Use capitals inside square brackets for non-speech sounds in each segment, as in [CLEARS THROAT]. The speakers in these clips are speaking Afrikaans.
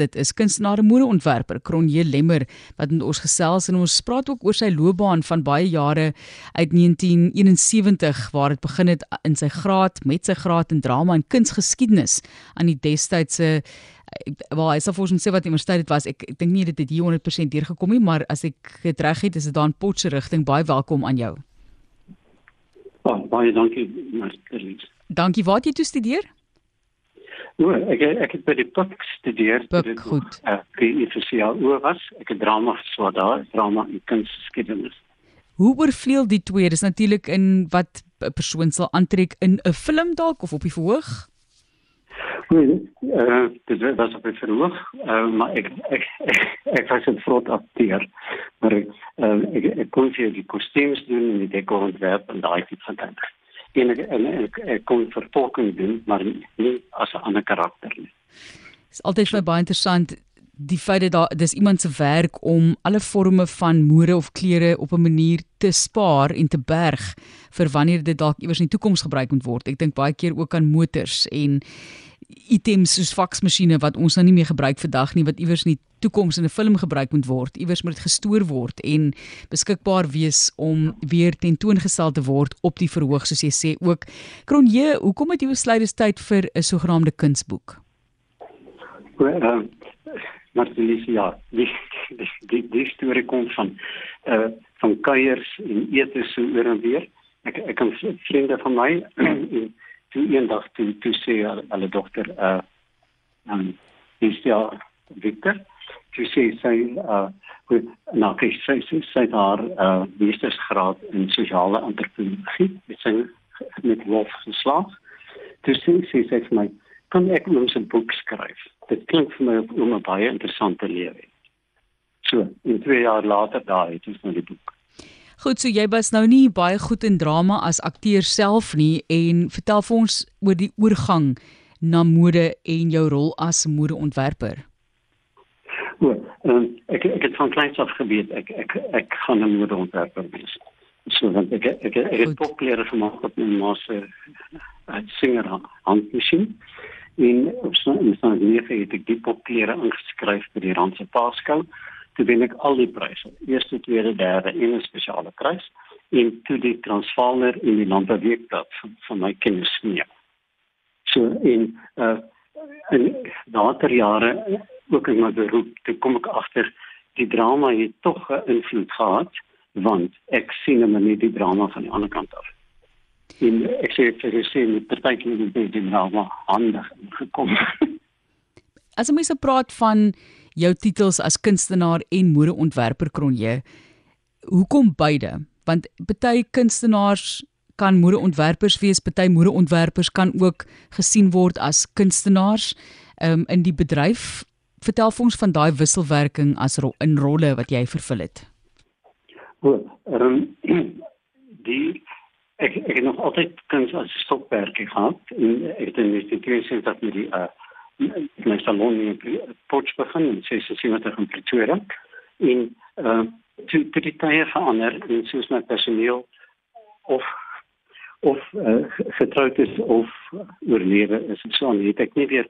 Dit is kunstenaar en modeontwerper Kronje Lemmer wat met ons gesels en ons praat ook oor sy loopbaan van baie jare uit 1971 waar dit begin het in sy graad met sy graad in drama en kunsgeskiedenis aan die destydse waar hy self ons sê wat universiteit dit was ek, ek dink nie dit het hier 100% deurgekom nie maar as ek dit reg het is dit daar in Potse rigting baie welkom aan jou. Oh, baie dankie Marlies. Dankie waar het jy toe studeer? O, ek ek het by die PUK gestudeer. Dit goed. Ek het jaar oor was. Ek het drama geswat daar, drama en kunsgeskiedenis. Hoe oorvleuel die twee? Dis natuurlik in wat 'n persoon sal aantrek in 'n film dalk of op die verhoog. Nee, uh, dit was op die verhoog, uh, maar ek ek ek, [LAUGHS] ek was 'n vrot akteur. Maar ek uh, ek, ek kon vir die kostuums doen en die dekorontwerp en daai tipe van dinge en ek, en ek, ek kon vertolking doen maar nie as 'n ander karakter nie. Dit is altyd vir my baie interessant die feit dat daar dis iemand se werk om alle forme van mode of klere op 'n manier te spaar en te berg vir wanneer dit dalk iewers in die toekoms gebruik moet word. Ek dink baie keer ook aan motors en items soos faksmasjiene wat ons nou nie meer gebruik vandag nie wat iewers in die toekoms in 'n film gebruik moet word. Iewers moet dit gestoor word en beskikbaar wees om weer tentoongestel te word op die verhoog soos jy sê ook. Kronje, hoekom het jy besluit dis tyd vir 'n sogenaamde kunsboek? Well, uh, maar dis ja, die die die, storie kom van uh van kuiers en ete so oor en weer. Ek ek kan vriende van my [CLEARS THROAT] toe eendag toe toe sê hulle dogter uh um is ja Victor. Toe sê sy uh goed nou kyk sy sy sy haar uh meestersgraad in sosiale antropologie met sy met Wolf geslaag. Toe sê sy sê vir my kan ek ons 'n boek skryf? Dit klink vir my om 'n baie interessante lewe so in 2 jaar later daai het ons nou die boek Goed, so jy was nou nie baie goed in drama as akteur self nie en vertel vir ons oor die oorgang na mode en jou rol as modeontwerper. O, um, ek ek het van kleins af geweet ek ek ek gaan 'n modeontwerper wees. So dan ek ek ek, ek het popklere gemaak op my ma se singer handmasjien. En op so 'n so 'n manier het ek die popklere ingeskryf vir die Randse Paaskou toe wen ek al die pryse. Eerste, tweede, derde en 'n spesiale prys en toe die Transvaaler in die Landbouweekblad van, van my kinders mee. So en uh in later jare ook in my beroep, toe kom ek agter die drama het tog 'n invloed gehad want ek sien hom net die drama van die ander kant af. En ek sê vir die sien met partykeer die drama handig gekom. As jy mens praat van jou titels as kunstenaar en modeontwerper Kronje. Hoekom beide? Want baie kunstenaars kan modeontwerpers wees, baie modeontwerpers kan ook gesien word as kunstenaars um, in die bedryf. Vertel ons van daai wisselwerking as ro in rolle wat jy vervul het. O, um, [CLEARS THROAT] die ek ek het nog altyd kuns as stokperd gehad en ek het in die institusie dat met die uh, my salon in Potch begin en wat ek in Pretoria. En uh toe die tye verander en soos my personeel of of uh, getroud is of oorlewe is en so aan het ek nie weer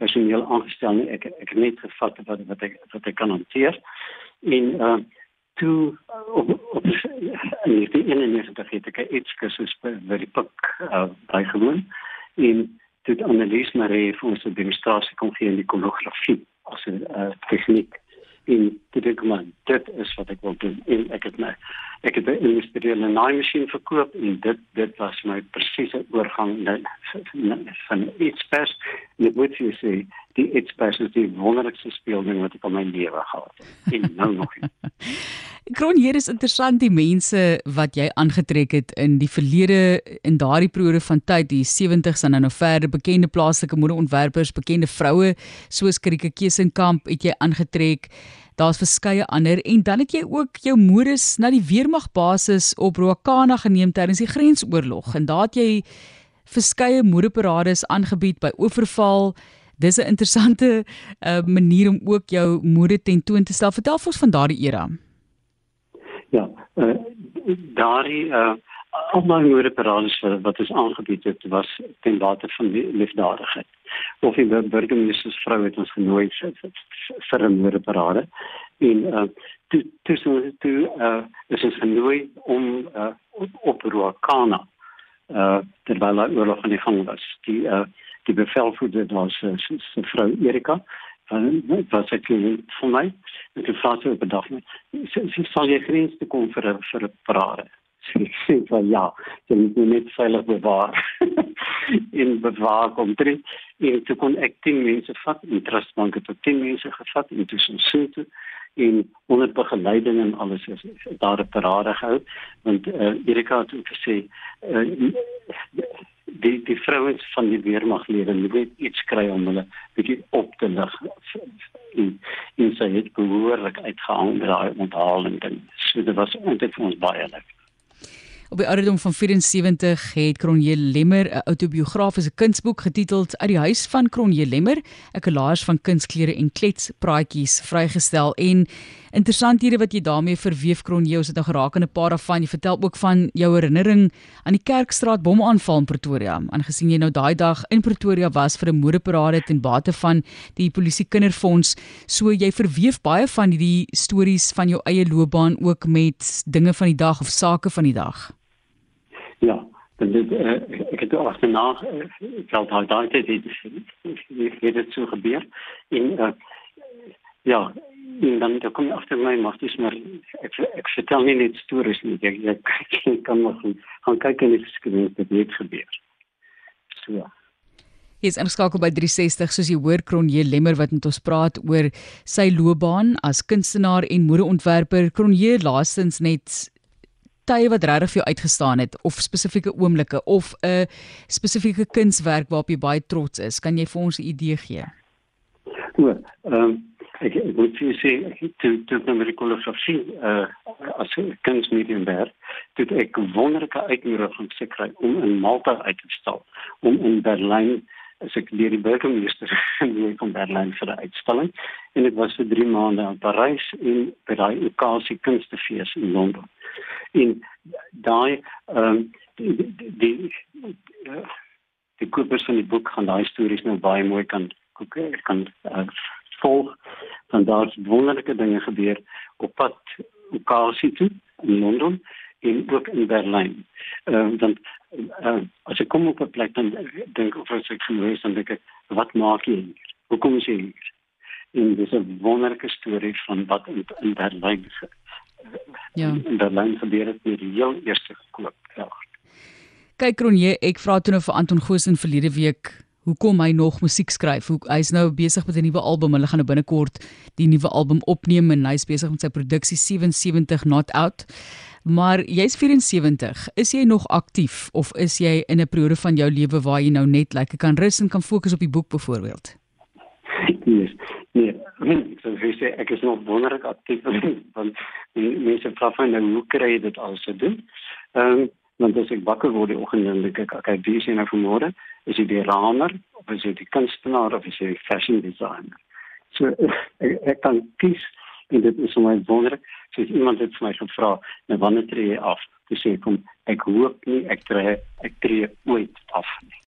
personeel aangestel nie. Ek ek het net gevat wat wat ek wat ek kan hanteer. En uh toe op op in die in die eerste dag het ek iets gesus by die pak uh, bygewoon. En dit Annelies Marie vir ons 'n demonstrasie kom gee in die kolografie as 'n uh, tegniek. In dit ek maar dit is wat ek wil doen. En ek het my ek het 'n industriële naaimasjien verkoop en dit dit was my presiese oorgang van iets pers. En ek moet vir sê die iets pers is die wonderlikste speelding wat ek in my lewe gehad het. En nou nog [LAUGHS] Kron hier is interessant die mense wat jy aangetrek het in die verlede in daardie periode van tyd die 70s en nou verder bekende plaaslike modeontwerpers, bekende vroue soos Krike Kesenkamp het jy aangetrek. Daar's verskeie ander. En dan het jy ook jou modes na die weermagbasis op Rokana geneem tydens die grensoorlog. En daar het jy verskeie modeparades aangebied by Oeverval. Dis 'n interessante uh, manier om ook jou mode tentoon te stel. Vertel ons van daardie era. Ja, uh, daardie uh, al my moederparades wat, wat is aangebied het was ten bate van die liefdadigheid. Of die burgemeester se vrou het ons genooi vir 'n moederparade en uh toe toe toe uh is ons genooi om uh op, op Ruakana uh terwyl daar oorlog aan die gang was. Die uh die bevelvoerder was uh, sy vrou Erika. En dit was ek vir my. En toe vra sy op 'n dag net sy, sy sal jy grens te kom vir vir 'n parade? [LAUGHS] Sê van ja, jy moet net veilig bewaar [LAUGHS] in bewaar kom drie. En toe kon ek 10 mense vat en trustbank het 10 mense gevat en toe so so en onder begeleiding en alles is daar 'n parade gehou. Want uh, Erika het ook gesê uh, die die vrouens van die weermaglede moet net iets kry om hulle bietjie op te lig. En en sy het behoorlik uitgehang met daai onthaling en so dit was eintlik vir ons baie lekker Op die ouderdom van 74 het Cronje Lemmer 'n autobiografiese kunsboek getiteld Uit die huis van Cronje Lemmer, 'n kollaas van kunsklere en kletspraatjies vrygestel en interessant hierdie wat jy daarmee verweef Cronje, ons het nou geraak aan 'n paar daarvan. Jy vertel ook van jou herinnering aan die Kerkstraat bomaanval in Pretoria, aangesien jy nou daai dag in Pretoria was vir 'n modeparade ten bate van die polisie kinderfonds. So jy verweef baie van hierdie stories van jou eie loopbaan ook met dinge van die dag of sake van die dag. Ja, dit uh, ek het ook agterna ek het al daai tyd dit het dit so gebeur en uh, ja, en dan dan kom jy agter my maar dis maar ek ek vertel nie net stories nie ek, ek, ek kan maar gaan kyk en die geskiedenis wat het gebeur. So ja. Hier is ingeskakel by 360 soos jy hoor Kronje Lemmer wat met ons praat oor sy loopbaan as kunstenaar en modeontwerper. Kronje laastens net tye wat regtig vir jou uitgestaan het of spesifieke oomblikke of 'n spesifieke kunswerk waarop jy baie trots is. Kan jy vir ons 'n idee gee? O, ehm um, ek ek moet vir sê toe toe met my kolosofie uh as kunsmedium werk, dit ek wonderlike uitnodiging gekry om in Malta uit te stal, om in Berlyn as ek deur die burgemeester [LAUGHS] in van Berlyn vir 'n uitstalling en dit was vir 3 maande in Parys en by daai Okasie Kunstefees in Londen en daai ehm um, die die die, die kopers van die boek gaan daai stories nou baie mooi kan kan uh, volg van daardie wonderlike dinge gebeur op pad Okasie toe in Londen en ook in Berlyn. Ehm um, dan uh, as ek kom op 'n plek dan dink of ek genoeg is dan dink ek wat maak jy hier? Hoekom is jy hier? En dis 'n wonderlike storie van wat in, in Berlyn gebeur Ja. En dan lyn gebeur dit met die heel eerste gekoop. Ja. Kyk Ronje, ek vra toe nou vir Anton Goosen verlede week hoekom hy nog musiek skryf. Hoe hy's nou besig met 'n nuwe album. Hulle gaan nou binnekort die nuwe album opneem en hy's besig met sy produksie 77 Not Out. Maar jy's 74. Is jy nog aktief of is jy in 'n periode van jou lewe waar jy nou net lekker kan rus en kan fokus op die boek byvoorbeeld? Nee. Nee, so wie sê ek is nog wonderlik aktief [LAUGHS] want die mense vra van nou hoe kry jy dit alles te doen? Ehm um, want as ek wakker word die oggend kyk ek kyk wie sien nou vanmôre is dit die ramer of is dit die kunstenaar of is die fashion designer? So [LAUGHS] ek, ek kan kies en dit is my wonderlik. So iemand het vir my gevra, nou wanneer tree jy af? Dis sê kom ek hoop nie ek tree ek tree ooit af nie.